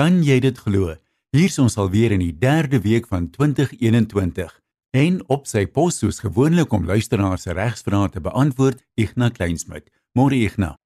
Kan jy dit glo? Hier is ons alweer in die 3de week van 2021. En op sy pos soos gewoonlik om luisteraars se regsvrae te beantwoord, Ignas Kleinsmid. Môre Ignas.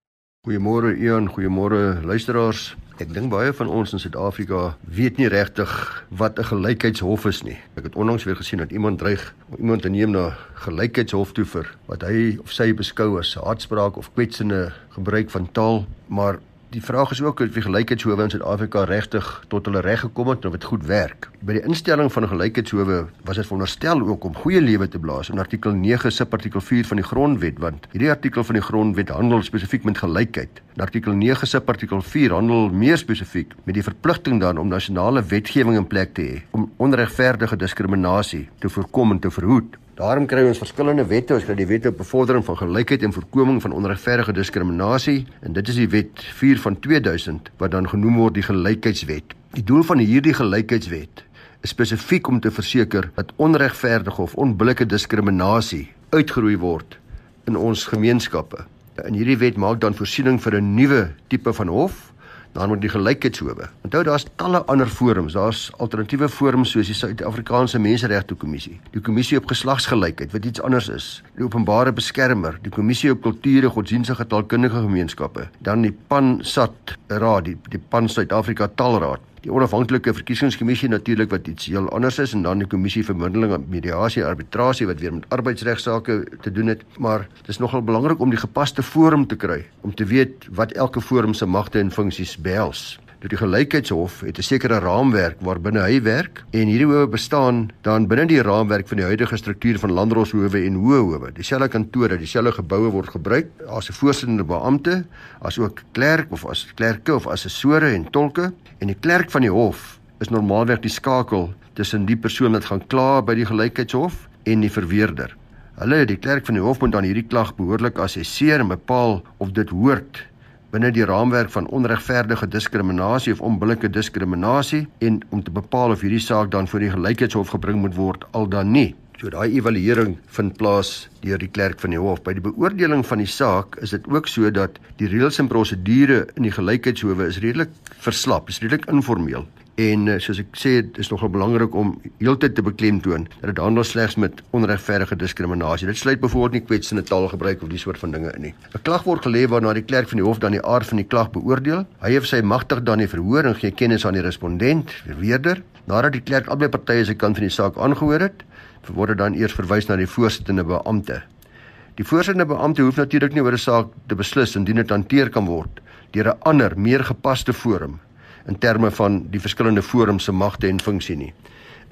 Goeiemôre Ian, goeiemôre luisteraars. Ek dink baie van ons in Suid-Afrika weet nie regtig wat 'n gelykheidshof is nie. Ek het onlangs weer gesien dat iemand dreig om iemand te neem na gelykheidshof toe vir wat hy of sy beskou as haatspraak of kwetsende gebruik van taal, maar Die vraag is ook of die gelykheidshowe in Suid-Afrika regtig tot hulle reg gekom het en of dit goed werk. By die instelling van 'n gelykheidshowe was dit veronderstel ook om goeie lewe te blaas in artikel 9 subartikel 4 van die grondwet want hierdie artikel van die grondwet handel spesifiek met gelykheid. In artikel 9 subartikel 4 handel meer spesifiek met die verpligting dan om nasionale wetgewing in plek te hê om onregverdige diskriminasie te voorkom en te verhoed. Daarom kry ons verskillende wette, ons kry die wet op bevordering van gelykheid en voorkoming van onregverdige diskriminasie en dit is die wet 4 van 2000 wat dan genoem word die gelykheidswet. Die doel van hierdie gelykheidswet is spesifiek om te verseker dat onregverdige of onbillike diskriminasie uitgeroei word in ons gemeenskappe. In hierdie wet maak dan voorsiening vir 'n nuwe tipe van hof dan met die gelykheidshowe. Onthou daar's talle ander forums, daar's alternatiewe forums soos die Suid-Afrikaanse Menseregte Kommissie, die Kommissie op Geslagsgelykheid wat iets anders is, die Openbare Beskermer, die Kommissie op Kulture, Godsdienstige Taalkundige Gemeenskappe, dan die PAN-SAT Raad, die, die PAN Suid-Afrika Taalraad die onafhanklike verkiesingskommissie natuurlik wat iets heel anders is en dan die kommissie vir middeling mediasie en arbitrasie wat weer met arbeidsregsaake te doen het. Maar dit is nogal belangrik om die gepaste forum te kry om te weet wat elke forum se magte en funksies behels dat die gelykheidshof het 'n sekere raamwerk waarbinne hy werk en hierdie howe bestaan dan binne die raamwerk van die huidige struktuur van landdroshowe en hoë howe. Dieselfde kantore, dieselfde geboue word gebruik as 'n voorsittende beampte, as ook klerk of as klerke of assessore en tolke en die klerk van die hof is normaalweg die skakel tussen die persoon wat gaan kla by die gelykheidshof en die verweerder. Hulle, die klerk van die hof moet dan hierdie klag behoorlik assesseer en bepaal of dit hoort binne die raamwerk van onregverdige diskriminasie of onbillike diskriminasie en om te bepaal of hierdie saak dan voor die gelykheidshof gebring moet word al dan nie. So daai evaluering vind plaas deur die klerk van die hof. By die beoordeling van die saak is dit ook so dat die reëls en prosedure in die gelykheidshowe is redelik verslap, is redelik informeel En uh, soos ek sê, is nogal belangrik om heeltyd te beklemtoon dat dit handel slegs met onregverdige diskriminasie. Dit sluit byvoorbeeld nie kwetsende taalgebruik of die soort van dinge in nie. 'n Klag word gelê waarna die klerk van die hof dan die aard van die klag beoordeel. Hy of sy magtig dan die verhoor en gee kennis aan die respondent, verweerder. Nadat die klerk albei partye se kant van die saak aangehoor het, word dit dan eers verwys na die voorsittende beampte. Die voorsittende beampte hoef natuurlik nie oor 'n saak te beslis indien dit hanteer kan word deur 'n ander, meer gepaste forum in terme van die verskillende forums se magte en funksie nie.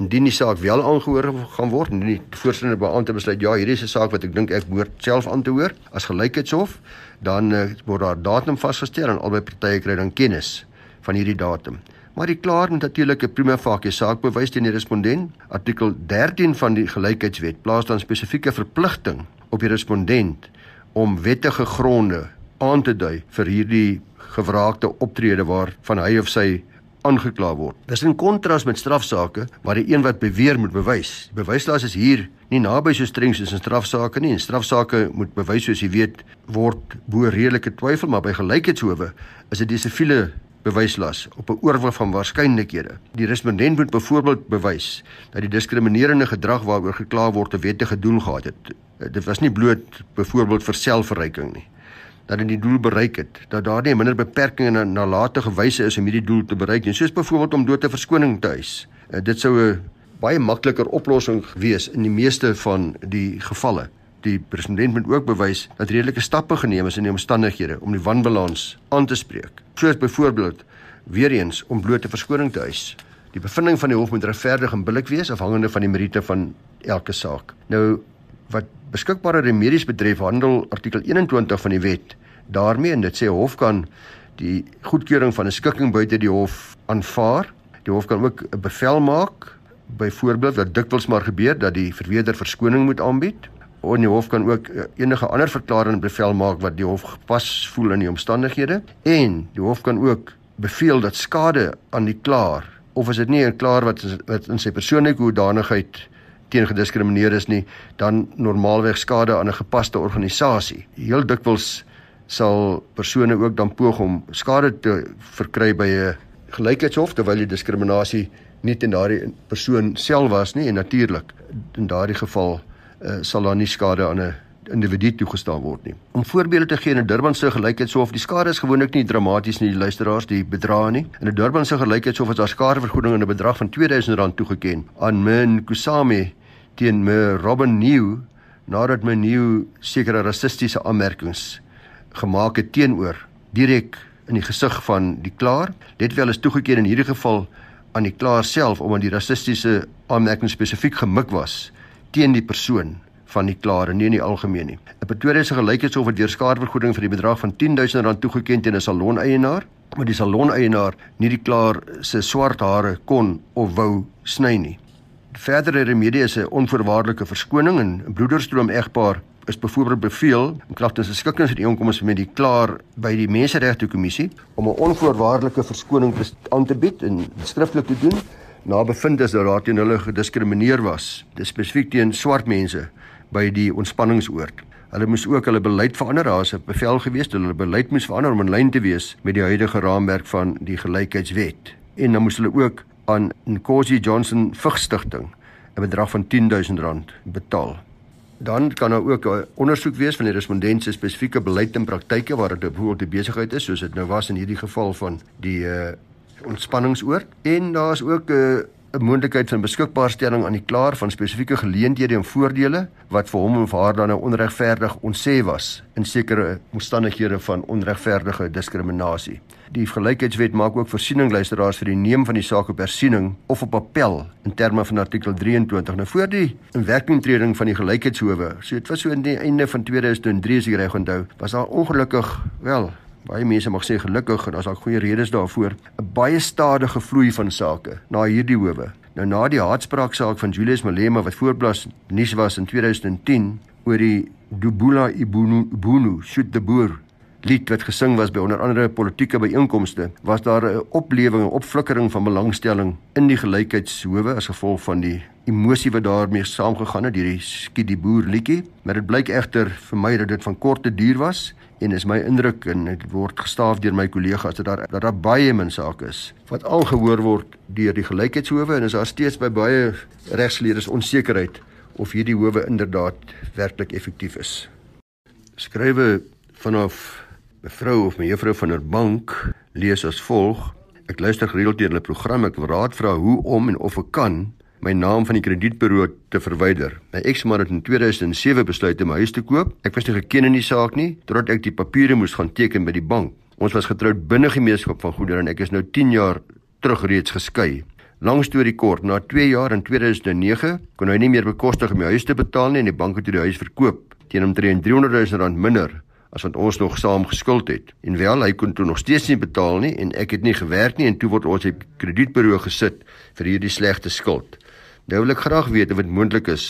Indien die saak wel aangehoor gaan word en die voorsitter beampte besluit ja, hierdie is 'n saak wat ek dink ek behoort self aan te hoor as gelykheidshof, dan uh, word daar datum vasgestel en albei partye kry dan kennis van hierdie datum. Maar die klaar moet natuurlik 'n prima facie saak bewys teen die respondent. Artikel 13 van die gelykheidswet plaas dan spesifieke verpligting op die respondent om wettige gronde aan te dui vir hierdie gewraakte optrede waar van hy of sy aangekla word. Dis in kontras met strafsaake waar die een wat beweer moet bewys. Die bewyslas is hier nie naby so streng soos in strafsaake nie. In strafsaake moet bewys soos jy weet word bo redelike twyfel, maar by gelykheidshowe is dit die siviele bewyslas op 'n oorwig van waarskynlikhede. Die respondent moet byvoorbeeld bewys dat die diskriminerende gedrag waaroor gekla word 'n wettige doel gehad het. Dit was nie bloot byvoorbeeld vir selfverryking nie dat dit die doel bereik het, dat daar nie minder beperkings en nalatige wyse is om hierdie doel te bereik nie, soos byvoorbeeld om dood te verskoning te eis. Uh, dit sou 'n baie makliker oplossing wees in die meeste van die gevalle. Die president moet ook bewys dat redelike stappe geneem is in die omstandighede om die wanbalans aan te spreek. Soos byvoorbeeld weer eens om bloot te verskoning te eis. Die bevinding van die hof moet regverdig en billik wees afhangende van die meriete van elke saak. Nou wat beskikbare remedies betref handel artikel 21 van die wet daarmee en dit sê hof kan die goedkeuring van 'n skikking buite die hof aanvaar. Die hof kan ook 'n bevel maak byvoorbeeld wat dikwels maar gebeur dat die verweerder verskoning moet aanbied. En die hof kan ook eh, enige ander verklaring bevel maak wat die hof gepas voel in die omstandighede en die hof kan ook beveel dat skade aan die klaar of is dit nie 'n klaar wat wat in sy persoonlike hoedanigheid teen gediskrimineer is nie, dan normaalweg skade aan 'n gepaste organisasie. Heel dikwels sal persone ook dan poog om skade te verkry by 'n gelykheidshof terwyl die diskriminasie nie teen daardie persoon self was nie en natuurlik in daardie geval uh, sal daar nie skade aan 'n individu toegestaan word nie. Om voorbeelde te gee in Durban se gelykheidshof, die skade is gewoonlik nie dramaties nie, die luisteraars, die bedrae nie. In 'n Durban se gelykheidshof is daar skadevergoeding in 'n bedrag van R2000 toegeken aan Min Kusame teen me Robin New nadat my New sekere rassistiese aanmerkings gemaak het teenoor direk in die gesig van die klaar. Dit wel is toegeken in hierdie geval aan die klaar self omdat die rassistiese aanmerking spesifiek gemik was teen die persoon van die klaar en nie in die algemeen nie. 'n Pretoria se gelykheidshof het deur skadevergoeding vir die bedrag van R10000 toegeken teen 'n saloneienaar, maar die saloneienaar nie die klaar se swart hare kon of wou sny nie. Verdere remedie is 'n onvoorwaardelike verskoning en 'n broederstroom egpaar is byvoorbeeld beveel in klagtes en skikkingsooreenkomste met die klaar by die Menseregte Kommissie om 'n onvoorwaardelike verskoning aan te bied en skriftelik te doen na bevind is dat daar teen hulle gediskrimineer was, spesifiek teen swart mense by die ontspanningsoord. Hulle moes ook hulle beleid verander. Daar was 'n bevel gewees dat hulle beleid moes verander om in lyn te wees met die huidige raamwerk van die gelykheidswet. En dan moes hulle ook aan Nkosi Johnson Vigstigting 'n bedrag van R10000 betaal. Dan kan daar ook 'n ondersoek wees van die respondent se spesifieke beleid en praktyke waar dit byvoorbeeld die besigheid is soos dit nou was in hierdie geval van die uh, ontspanningsoord en daar's ook 'n uh, 'n moontlikheid van beskikbaarstelling aan die klaar van spesifieke geleenthede en voordele wat vir hom of haar dan nou onregverdig onsê was in sekere omstandighede van onregverdige diskriminasie. Die gelykheidswet maak ook voorsiening luisteraars vir die neem van die saak op hersiening of op appel in terme van artikel 23. Nou voor die inwerkingtreding van die gelykheidshowe, so dit was so in die einde van 2003 as ek reg onthou, was daar ongelukkig wel baie mense mag sê gelukkig en as daar goeie redes daarvoor 'n baie stadige vloei van sake na hierdie howe. Nou na die haatspraaksaak van Julius Malema wat voorblas nuus was in 2010 oor die Dubula Ibunu shoot the boer lied wat gesing was by onder andere politieke byeenkomste, was daar 'n oplewing en opflikkering van belangstelling in die gelykheidshowe as gevolg van die emosie wat daarmee saamgegaan het, hierdie skiet die boer liedjie, maar dit blyk egter vir my dat dit van korte duur was en is my indruk en dit word gestaaf deur my kollegas dat daar dat daar baie min sake is wat al gehoor word deur die gelykheidshowe en is daar steeds by baie regsleerders onsekerheid of hierdie howe inderdaad werklik effektief is. Skrywe vanaf mevrou of mevrou van der Bank lees as volg: Ek luister gereeld deur hulle program ek wil raad vra hoe om en of ek kan my naam van die kredietburo te verwyder. My eksman het in 2007 besluit om 'n huis te koop. Ek was nie geken in die saak nie totdat ek die papiere moes gaan teken by die bank. Ons was getroud binne gemeenskap van goedere en ek is nou 10 jaar terug reeds geskei. Lang storie kort, na 2 jaar in 2009 kon hy nie meer bekostig om die huis te betaal nie en die bank het die huis verkoop teen omtrent 300 000 rand minder as wat ons nog saam geskuld het. En wel, hy kon toe nog steeds nie betaal nie en ek het nie gewerk nie en toe word ons op kredietburo gesit vir hierdie slegte skuld. Nou wil ek graag weet of dit moontlik is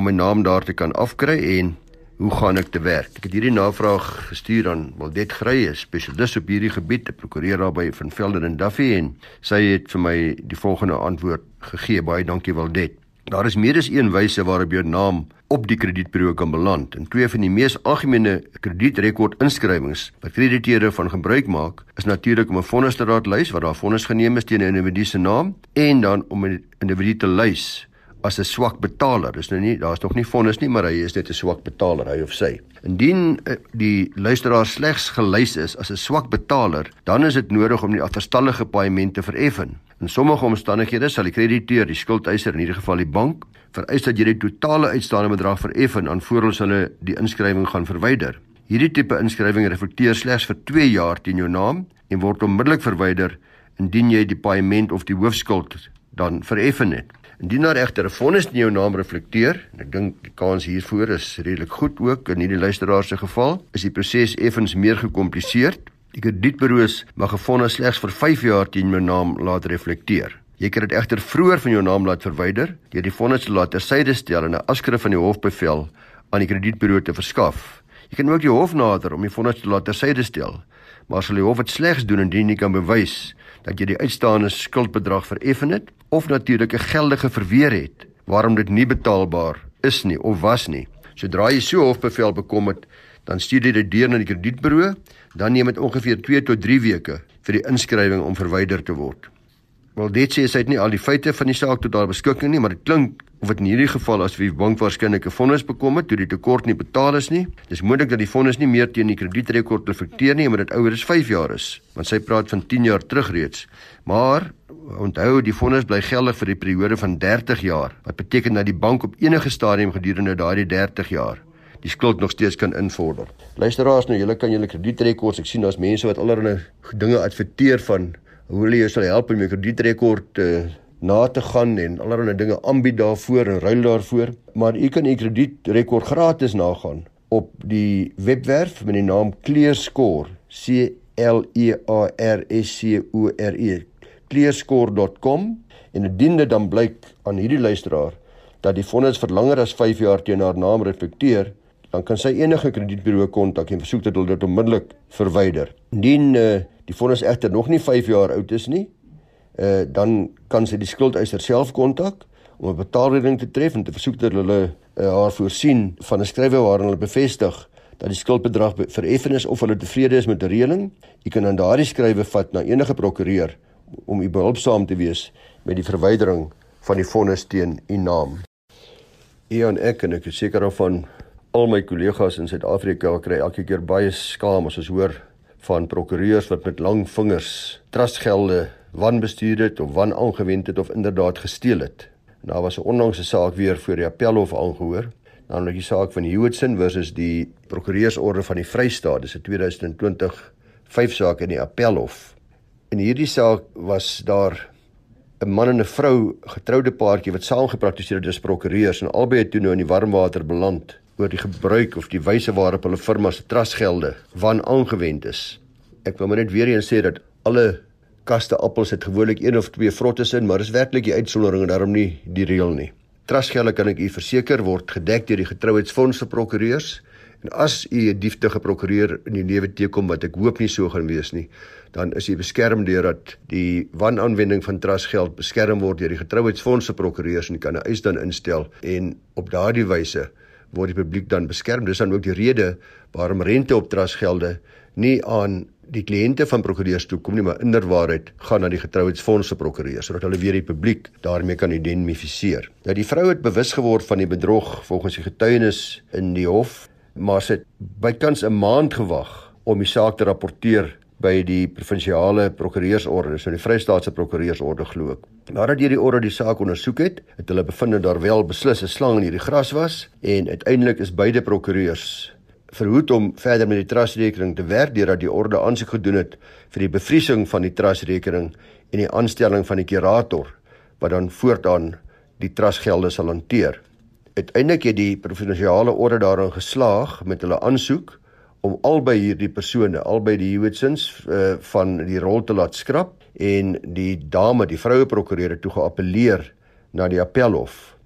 om my naam daar te kan afkry en hoe gaan ek te werk? Ek het hierdie navraag gestuur aan Waldet Grey, 'n spesialis op hierdie gebied, 'n prokureur daar by van Velden en Duffy en sy het vir my die volgende antwoord gegee. Baie dankie Waldet. Daar is meer as een wyse waarop jou naam op die kredietbureau kan beland. En twee van die mees algemene kredietrekord inskrywings wat krediteure van gebruik maak, is natuurlik om 'n vonnis te laat lys wat daar vonnis geneem is teen 'n individu se naam en dan om 'n individu te lys as 'n swak betaler. Dis nou nie daar's nog nie vonnis nie, maar hy is net 'n swak betaler, hy of sy. Indien uh, die luisteraar slegs gelys is as 'n swak betaler, dan is dit nodig om die agterstallige paemente te vereffen. In sommige omstandighede sal die krediteur, die skuldeiser in hierdie geval die bank, vereis dat jy die totale uitstaande bedrag vereffen aanvorens hulle die inskrywing gaan verwyder. Hierdie tipe inskrywing reflekteer slegs vir 2 jaar teen jou naam en word onmiddellik verwyder indien jy die paement of die hoofskuld dan vereffen het. Indien daar egter 'n vonnis in jou naam reflekteer, en ek dink die kans hiervoor is redelik goed ook in hierdie luisteraar se geval, is die proses effens meer gekompliseer. Die kredietburo's mag 'n vonnis slegs vir 5 jaar teen jou naam laat reflekteer. Jy kan dit egter vroeër van jou naam laat verwyder deur die vonnis te laat tersyde stel en 'n afskrif van die hofbevel aan die kredietburo te verskaf. Jy kan ook die hof nader om die vonnis te laat tersyde stel, maar sal die hof dit slegs doen indien jy kan bewys dat jy die uitstaande skuldbedrag vereffen het of natuurlik 'n geldige verweer het waarom dit nie betaalbaar is nie of was nie. Sodra jy so hofbevel bekom het, dan stuur jy dit deur na die kredietburo, dan neem dit ongeveer 2 tot 3 weke vir die inskrywing om verwyder te word. Wel dit sê sy het nie al die feite van die saak tot haar beskikking nie, maar dit klink of dit in hierdie geval as wie bank waarskynlik 'n vonnis bekom het toe die tekort nie betaal is nie. Dis moontlik dat die vonnis nie meer teen die kredietrekord reflekteer nie, omdat dit ouer as 5 jaar is, want sy praat van 10 jaar terug reeds. Maar onthou die vonnis bly geldig vir die periode van 30 jaar, wat beteken dat die bank op enige stadium gedurende daardie 30 jaar die skuld nog steeds kan invorder. Luisteraars, nou julle kan julle kredietrekords, ek sien daar's mense wat allerlei dinge adverteer van hoe hulle jou sal help om jou kredietrekord uh, na te gaan en allerlei dinge aanbied daarvoor en ruil daarvoor. Maar u kan u kredietrekord gratis nagaan op die webwerf met die naam Clearscore C L E A R S C O R E clearscore.com en indien dit dan blyk aan hierdie luisteraar dat die fonds vir langer as 5 jaar teen haar naam reflekteer, dan kan sy enige kredietburo kontak en versoek dat hulle dit onmiddellik verwyder. Indien uh, die vonnis egter nog nie 5 jaar oud is nie, uh dan kan sy die skuldeiser self kontak om 'n betaalredening te tref en te versoek dat hulle uh, haar voorsien van 'n skrywe waarin hulle bevestig dat die skuldbedrag vereffen is of hulle tevrede is met die reëling. U kan dan daardie skrywe vat na enige prokureur om u behulpsaam te wees met die verwydering van die vonnis teen u naam. U en ek en ek is seker daarvan al my kollegas in Suid-Afrika kry elke keer baie skaam as ons hoor van prokureurs wat met lang vingers trustgelde wanbestuur het of wan aangewend het of inderdaad gesteel het. En daar was 'n onlangse saak weer voor die Appelhof aangehoor, naamlik die saak van Hewitson versus die Prokureursorde van die Vrystaat. Dis 'n 2020 vyf saak in die Appelhof. In hierdie saak was daar 'n man en 'n vrou, getroude paartjie wat saam gepraktiseer het as prokureurs en albei het toe nou in die warmwater beland oor die gebruik of die wyse waarop hulle firma se trustgelde wan aangewend is. Ek wil maar net weer eens sê dat alle kaste appels het gewoonlik een of twee vrottes in, maar is werklik die uitsondering en daarom nie die reël nie. Trustgelde kan ek u verseker word gedek deur die getrouheidsfonds vir prokureurs. En as u 'n dieftige prokureur in die lewe teekom wat ek hoop nie so gaan wees nie, dan is u beskerm deurdat die wanaanwending van trustgeld beskerm word deur die getrouheidsfonds se prokureurs en kan 'n eis dan instel en op daardie wyse word die publiek dan beskerm. Dis dan ook die rede waarom rente op trustgelde nie aan die kliënte van prokureurs toe kom nie, maar inderwaarheid gaan na die getrouheidsfonds se prokureurs sodat hulle weer die publiek daarmee kan identifiseer. Nou die vrou het bewus geword van die bedrog volgens die getuienis in die hof, maar sy het bykans 'n maand gewag om die saak te rapporteer by die provinsiale prokureursorde, so die Vrystaatse prokureursorde glo ek. Nadat hierdie orde die saak ondersoek het, het hulle bevind dat daar wel beslis 'n slang in hierdie gras was en uiteindelik is beide prokureurs verhoed om verder met die trustrekening te werk deurdat die orde aansoek gedoen het vir die bevriesing van die trustrekening en die aanstelling van 'n kurator wat dan voortaan die trustgelde sal hanteer. Uiteindelik het die provinsiale orde daarin geslaag met hulle aansoek om albei hierdie persone, albei die Hewitsons uh, eh, van die rol te laat skrap en die dame, die vroue prokureur het toe geappeleer na die appelhof.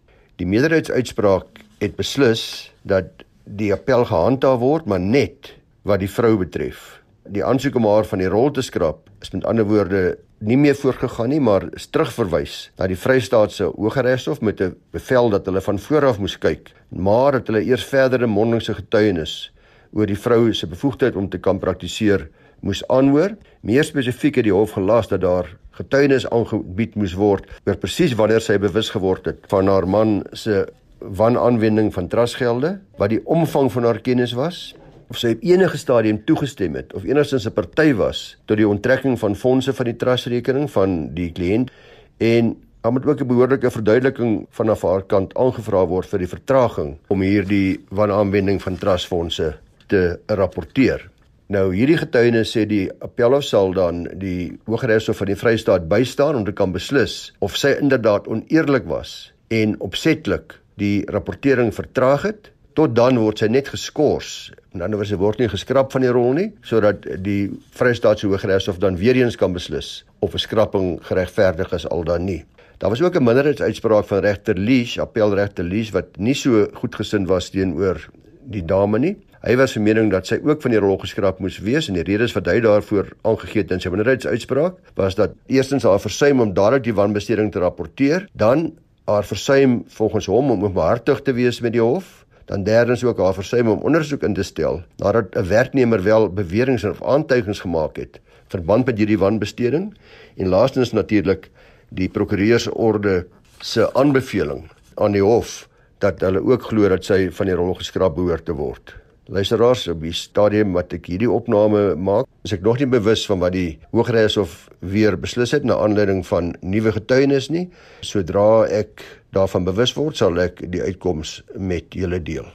Die meerderheidsuitspraak het beslis dat die appel gehandhaaf word, maar net wat die vrou betref. Die aansoek om haar van die rol te skrap is met ander woorde nie meer voorgegaan nie, maar is terugverwys na die Vrystaatse Hooggeregshof met 'n bevel dat hulle van vooraf moes kyk, maar dat hulle eers verdere mondelinge getuienis oor die vrou se bevoegdheid om te kan praktiseer moes aanhoor. Meer spesifiek het die hof gelas dat daar getuienis aangebied moes word oor presies wanneer sy bewus geword het van haar man se wanaanwending van trustgelde, wat die omvang van haar kennis was, of sy op enige stadium toegestem het of enigstens 'n party was tot die onttrekking van fondse van die trustrekening van die kliënt en Daar moet ook 'n behoorlike verduideliking vanaf haar kant aangevra word vir die vertraging om hierdie wanaanwending van trustfondse te rapporteer. Nou hierdie getuienis sê die appelhof sal dan die Hooggeregshof van die Vrystaat bystaan om te kan beslis of sy inderdaad oneerlik was en opsetlik die rapportering vertraag het. Tot dan word sy net geskort. In ander woorde word nie geskraap van die rol nie sodat die Vrystaatse Hooggeregshof dan weer eens kan beslis of 'n skrapping geregverdig is al dan nie. Daar was ook 'n minderheidsuitspraak van regter Lees, appelregter Lees wat nie so goedgesind was teenoor die dame nie. Hy was van mening dat sy ook van die rol geskraap moes wees en die redes wat hy daarvoor aangegee het in sy minderheidsuitspraak was dat eerstens haar versuim om dadelik die wanbesteding te rapporteer, dan haar versuim volgens hom om openhartig te wees met die hof, dan derdens ook haar versuim om ondersoek in te stel nadat 'n werknemer wel beweringe of aantuigings gemaak het verband met hierdie wanbesteding en laastens natuurlik die prokureursorde se aanbeveling aan die hof dat hulle ook glo dat sy van die rol geskraap behoort te word. Luisteraars, op die stadium wat ek hierdie opname maak, is ek nog nie bewus van wat die Hooggeregshof weer beslis het na aanleiding van nuwe getuienis nie. Sodra ek daarvan bewus word, sal ek die uitkoms met julle deel.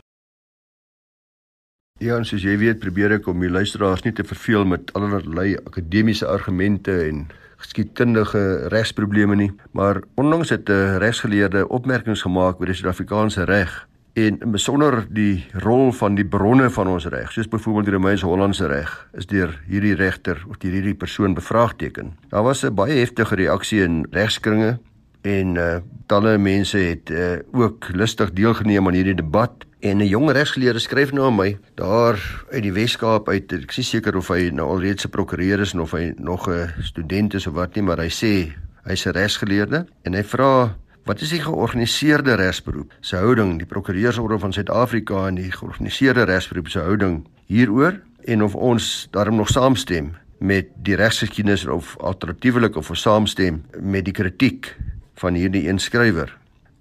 Ja, en soos jy weet, probeer ek om die luisteraars nie te verveel met allerlei akademiese argumente en geskiedkundige regsprobleme nie, maar onlangs het 'n regsgeleerde opmerkings gemaak oor die Suid-Afrikaanse reg en besonder die rol van die bronne van ons reg, soos byvoorbeeld die Romeins-Hollandse reg, is deur hierdie regter of deur hierdie persoon bevraagteken. Daar was 'n baie heftige reaksie in regskringe en uh, talle mense het uh, ook lustig deelgeneem aan hierdie debat en 'n jong regsgeleerde skryf nou aan my daar uit die Wes-Kaap uit ek is seker of hy nou alreeds 'n prokureur is of hy nog 'n student is of wat nie maar hy sê hy's 'n regsgeleerde en hy vra wat is die georganiseerde regsberoep se houding die prokureursorde van Suid-Afrika en die georganiseerde regsberoep se houding hieroor en of ons daarom nog saamstem met die regsgeskiedenis of alternatiefelik of ons saamstem met die kritiek van hierdie een skrywer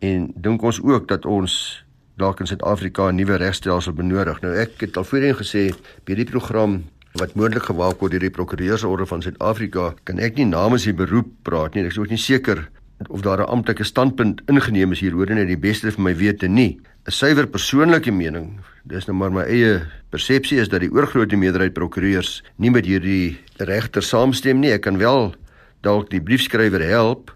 en dink ons ook dat ons dalk in Suid-Afrika 'n nuwe regstelsel benodig. Nou ek het al voorheen gesê by die program wat moontlik gewaak word deur die prokureursorde van Suid-Afrika, kan ek nie namens die beroep praat nie. Ek is ook nie seker of daar 'n amptelike standpunt ingeneem is hieroor nie. Die beste vir my wete nie. 'n Suiwer persoonlike mening, dis nou maar my eie persepsie is dat die oorgrootste meerderheid prokureurs nie met hierdie regter saamstem nie. Ek kan wel dalk die briefskrywer help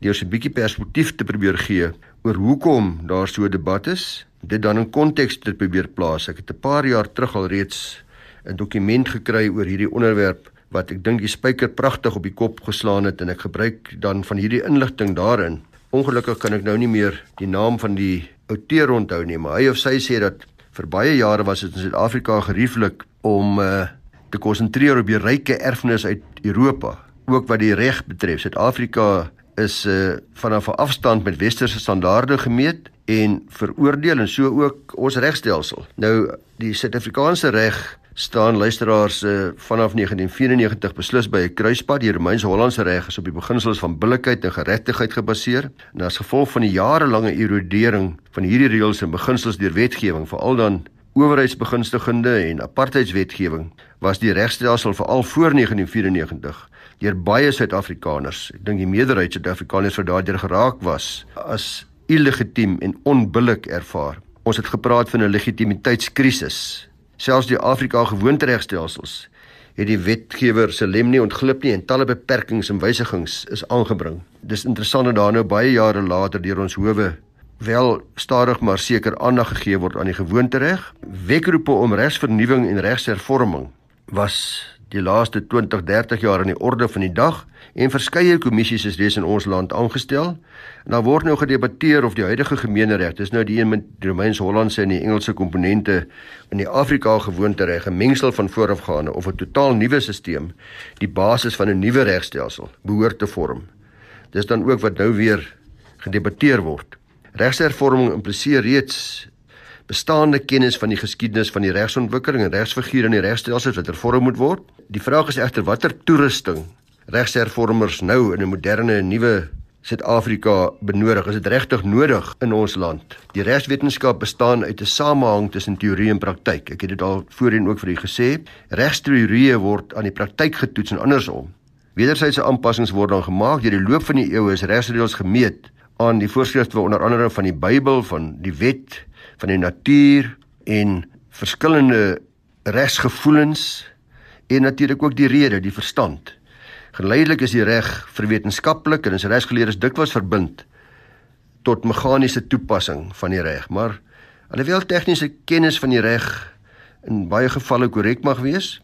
deur 'n bietjie perspektief te probeer gee oor hoekom daar so 'n debat is. Dit dan in konteks te probeer plaas. Ek het 'n paar jaar terug al reeds 'n dokument gekry oor hierdie onderwerp wat ek dink die spyker pragtig op die kop geslaan het en ek gebruik dan van hierdie inligting daarin. Ongelukkig kan ek nou nie meer die naam van die outeur onthou nie, maar hy of sy sê dat vir baie jare was dit in Suid-Afrika gerieflik om uh, te konsentreer op die ryke erfenis uit Europa, ook wat die reg betref. Suid-Afrika is uh, vanaf 'n afstand met westerse standaarde gemeet en veroordeel en so ook ons regstelsel. Nou die Suid-Afrikaanse reg staan luisteraars uh, vanaf 1994 beslis by 'n kruispunt. Die Romeins-Hollandse reg is op die beginsels van billikheid en geregtigheid gebaseer. En as gevolg van die jarelange erodering van hierdie reëls en beginsels deur wetgewing, veral dan owerheidsbegunstigende en apartheidswetgewing, was die regstelsel veral voor 1994 deur baie Suid-Afrikaners. Ek dink die meerderheid Suid-Afrikaners wat daardeur geraak was as illegitiem en onbillik ervaar. Ons het gepraat van 'n legitimiteitskrisis. Selfs die Afrika gewoonteregstelsels het die wetgewer se lem nie ontglip nie en talle beperkings en wysigings is aangebring. Dis interessant dat daar nou baie jare later deur ons howe wel stadig maar seker aandag gegee word aan die gewoontereg. Wekroepe om regsvernuwing en regshervorming was die laaste 20, 30 jaar aan die orde van die dag en verskeie kommissies is reeds in ons land aangestel. En daar word nou gedebatteer of die huidige gemeenereg, dis nou die een met die Romeins-Hollandse en die Engelse komponente in die Afrika gewoontereg, 'n mengsel van voorafgaande of 'n totaal nuwe stelsel, die basis van 'n nuwe regstelsel behoort te vorm. Dis dan ook wat nou weer gedebatteer word. Regshervorming impliseer reeds bestaande kennis van die geskiedenis van die regsontwikkeling en regsfigure in die regstelsel wat hervorm moet word. Die vraag is egter watter toerusting regshervormers nou in 'n moderne nuwe Suid-Afrika benodig. Is dit regtig nodig in ons land? Die regswetenskap bestaan uit 'n samehang tussen teorie en praktyk. Ek het dit al voorheen ook vir u gesê. Regsteorieë word aan die praktyk getoets en andersom. Wedersydse aanpassings word dan gemaak deur die loop van die eeue is regsreëls gemeet aan die voorskrifte onder andere van die Bybel, van die wet, van die natuur en verskillende regsgevoelens en natuurlik ook die rede, die verstand. Geleidelik is die reg verwetenskaplik en is regsgeleerdes dikwels verbind tot meganiese toepassing van die reg, maar alhoewel tegniese kennis van die reg in baie gevalle korrek mag wees,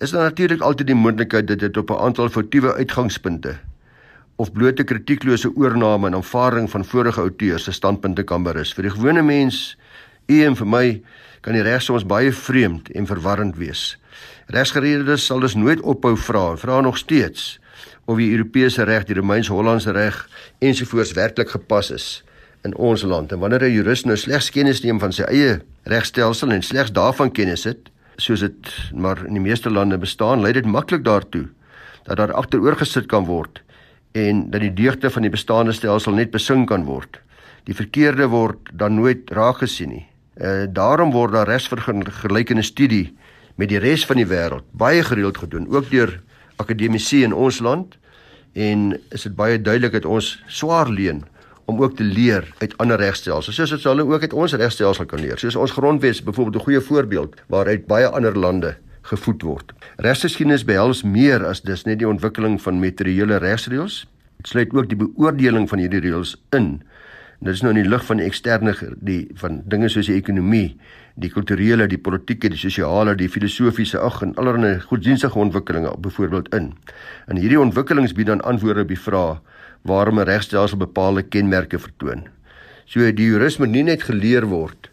is daar natuurlik altyd die moontlikheid dat dit op 'n aantal foutiewe uitgangspunte of blote kritieklose oorname en aanvaarding van vorige outeurs se standpunte kan berus. Vir die gewone mens, u en vir my, kan die reg soms baie vreemd en verwarrend wees. Regsgerededes sal dus nooit ophou vra, vra nog steeds of die Europese reg, die Romeins-Hollandse reg ensovoorts werklik gepas is in ons land. En wanneer 'n jurist nou slegs kennis neem van sy eie regstelsel en slegs daarvan kennis het, soos dit maar in die meeste lande bestaan, lei dit maklik daartoe dat daar agteroor gesit kan word en dat die deugde van die bestaande stelsel net besing kan word. Die verkeerde word dan nooit raak gesien nie. Uh daarom word daar resvergelykende studie met die res van die wêreld baie gereeld gedoen, ook deur akademici in ons land en is dit baie duidelik dat ons swaar leen om ook te leer uit ander regstelsels. Soos dit hulle ook uit ons regstelsel kan leer. Soos ons grondwet byvoorbeeld 'n goeie voorbeeld waaruit baie ander lande gevoed word. Regsgeskiedenis behels meer as dis net die ontwikkeling van materiële regsreëls. Dit sluit ook die beoordeling van hierdie reëls in. En dit is nou in die lig van die eksterne die van dinge soos die ekonomie, die kulturele, die politieke, die sosiale, die filosofiese ag en allerlei godsdienstige ontwikkelinge byvoorbeeld in. En hierdie ontwikkelings bied dan antwoorde op die vraag waarom 'n regstelsel bepaalde kenmerke vertoon. So die jurist moet nie net geleer word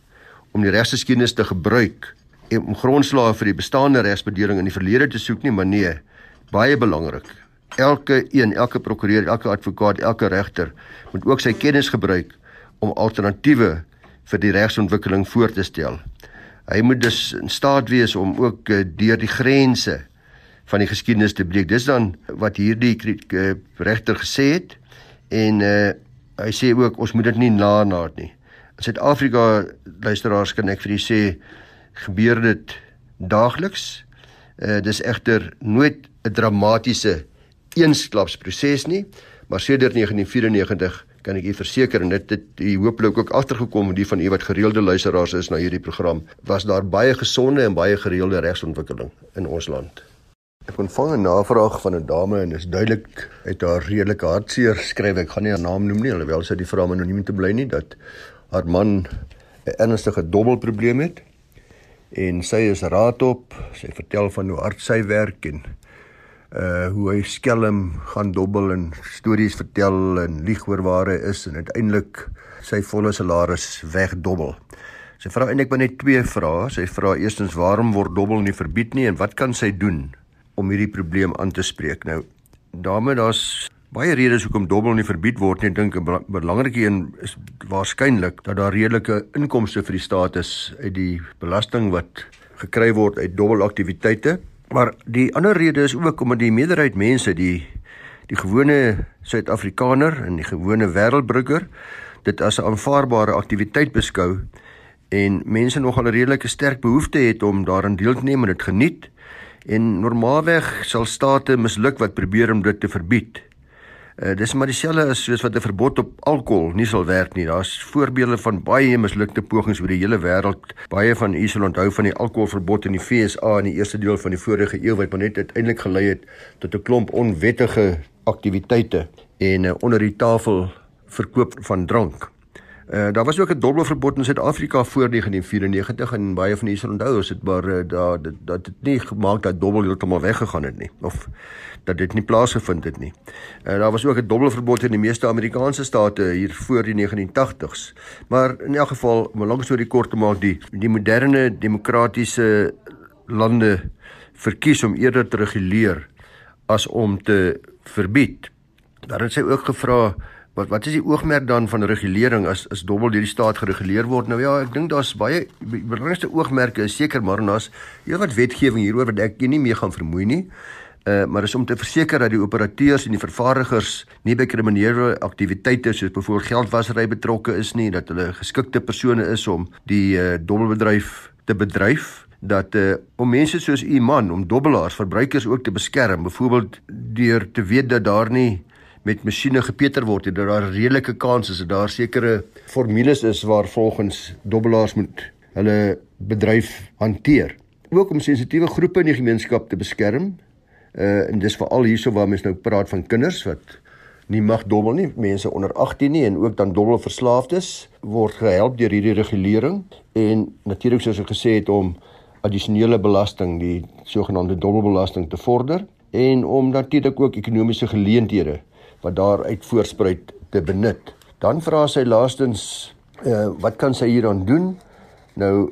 om die regsgeskiedenis te gebruik om grondslae vir die bestaande regsbedeling in die verlede te soek nie, maar nee, baie belangrik. Elke een, elke prokureur, elke advokaat, elke regter moet ook sy kennis gebruik om alternatiewe vir die regsontwikkeling voor te stel. Hy moet dus in staat wees om ook uh, deur die grense van die geskiedenis te breek. Dis dan wat hierdie uh, regter gesê het en uh, hy sê ook ons moet dit nie naanaat nie. In Suid-Afrika luisteraars kan ek vir julle sê gebeur dit daagliks. Uh, dis egter nooit 'n dramatiese eensklapsproses nie, maar sedert 1994 kan ek u verseker en dit het u hooplik ook agtergekom die van u wat gereelde luisteraars is na hierdie program, was daar baie gesonde en baie gereelde regsontwikkeling in ons land. Ek ontvang 'n navraag van 'n dame en is duidelik uit haar redelike hartseer skryf ek gaan nie haar naam noem nie alhoewel sy die vrou anoniem te bly nie dat haar man 'n ernstige dobbelprobleem het en sy is raadop sy vertel van hoe hard sy werk en uh hoe hy skelm gaan dobbel en stories vertel en lieg oor waar hy is en uiteindelik sy volle salaris wegdobbel. Sy vra eintlik maar net twee vrae. Sy vra eerstens waarom word dobbel nie verbied nie en wat kan sy doen om hierdie probleem aan te spreek? Nou, dame, daar's baie redes hoekom dobbel nie verbied word nie. Ek dink 'n belangrike een is waarskynlik dat daar redelike inkomste vir die staat is uit die belasting wat gekry word uit dobbelaktiwiteite. Maar die ander rede is ook omdat die meerderheid mense die die gewone Suid-Afrikaner en die gewone wêreldburger dit as 'n aanvaarbare aktiwiteit beskou en mense nogal 'n redelike sterk behoefte het om daarin deel te neem en dit geniet en normaalweg sal state misluk wat probeer om dit te verbied. Uh, dis maar dieselfde as soos wat 'n verbod op alkohol nie sal werk nie. Daar's voorbeelde van baie mislukte pogings oor die hele wêreld. Baie van u sal onthou van die alkoholverbod in die FSA in die eerste deel van die vorige eeu wat maar net uiteindelik gelei het tot 'n klomp onwettige aktiwiteite en uh, onder die tafel verkoop van drank. Uh, daar was ook 'n dobbelverbod in Suid-Afrika voor 1994 en baie van u sal onthou as dit maar uh, daar dat dit nie gemaak dat dobbel heeltemal weggegaan het nie of dat dit nie plaasgevind het nie. En daar was ook 'n dubbelverbod in die meeste Amerikaanse state hier voor die 1980s. Maar in elk geval, om 'n lang storie kort te maak, die die moderne demokratiese lande verkies om eerder te reguleer as om te verbied. Daar het sy ook gevra wat wat is die oogmerk dan van regulering as as dobbel deur die staat gereguleer word? Nou ja, ek dink daar's baie belangrikste oogmerke is seker maar ons hier wat wetgewing hieroor wat ek nie mee gaan vermoei nie. Uh, maar is om te verseker dat die operateurs en die vervaardigers nie by kriminele aktiwiteite soos byvoorbeeld geldwasery betrokke is nie, dat hulle geskikte persone is om die uh, dobbelbedryf te bedryf dat uh, om mense soos u man om dobbelaars verbruikers ook te beskerm byvoorbeeld deur te weet dat daar nie met masjiene gepeter word en dat daar redelike kans is dat daar sekere formules is waar volgens dobbelaars moet hulle bedryf hanteer. Ook om sensitiewe groepe in die gemeenskap te beskerm Uh en dis veral hierso waar mense nou praat van kinders wat nie mag dobbel nie, mense onder 18 nie en ook dan dobbel verslaafdes word gehelp deur hierdie regulering. En natuurlik soos ek gesê het om addisionele belasting, die sogenaamde dobbelbelasting te vorder en om natuurlik ook ekonomiese geleenthede wat daaruit voorspruit te benut. Dan vra sy laastens uh wat kan sy hieraan doen? Nou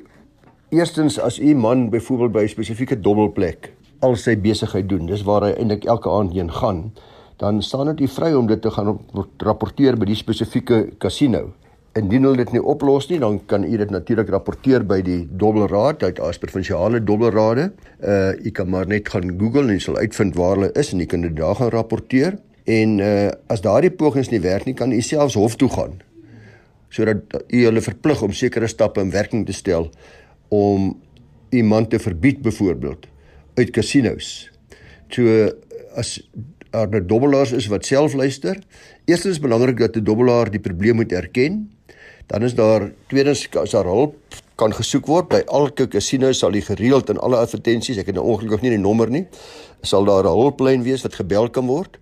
eerstens as u man byvoorbeeld by 'n spesifieke dobbelplek al sy besigheid doen. Dis waar hy eintlik elke aand heen gaan. Dan staan dit vry om dit te gaan rapporteer by die spesifieke kasino Indien hulle dit nie oplos nie, dan kan u dit natuurlik rapporteer by die Dobbelraad, uit as provinsiale Dobbelrade. Uh u kan maar net gaan Google en sal uitvind waar hulle is en u kan dit daar gaan rapporteer. En uh as daardie pogings nie werk nie, kan u selfs hof toe gaan. Sodat u hulle verplig om sekere stappe in werking te stel om iemand te verbied byvoorbeeld uit casinos. So as daar 'n dobbelaars is wat self luister, eerstens is belangrik dat 'n dobbelaar die probleem moet erken Dan is daar tweedens as daar hulp kan gesoek word by elke casino sal die gereeld in alle advertensies, ek het nou ongelukkig nie die nommer nie, sal daar 'n hulplyn wees wat gebel kan word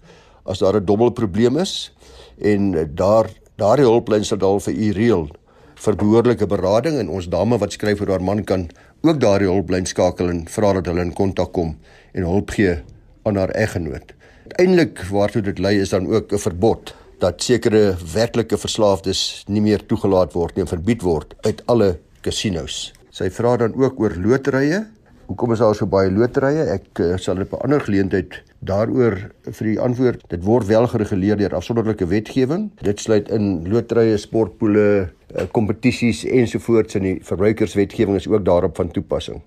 as daar 'n dubbel probleem is en daar daardie hulplyn sal daal vir u reël vir behoorlike berading en ons dame wat skryf oor haar man kan ook daardie hulplyn skakel en vra dat hulle in kontak kom en hulp gee aan haar eggenoot. Uiteindelik waartoe dit lei is dan ook 'n verbod dat sekere werklike verslaafdes nie meer toegelaat word nie en verbied word uit alle casinos. Sy vra dan ook oor loterye. Hoekom is daar so baie loterye? Ek uh, sal op 'n ander geleentheid daaroor vir u antwoord. Dit word wel gereguleer deur afsonderlike wetgewing. Dit sluit in loterye, sportpoele, uh, kompetisies ensovoorts en die verbruikerswetgewing is ook daarop van toepassing.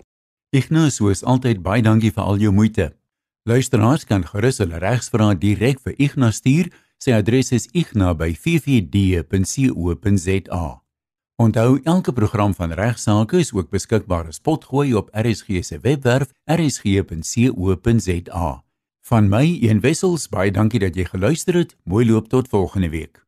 Ignas, soos altyd baie dankie vir al jou moeite. Luisteraars kan gerus hulle regsvrae direk vir Ignas stuur Sy adres is igna@ffd.co.za. Onthou elke program van regsaake is ook beskikbaar as potgooi op RSG se webwerf rsg.co.za. Van my, een wissels, baie dankie dat jy geluister het. Mooi loop tot volgende week.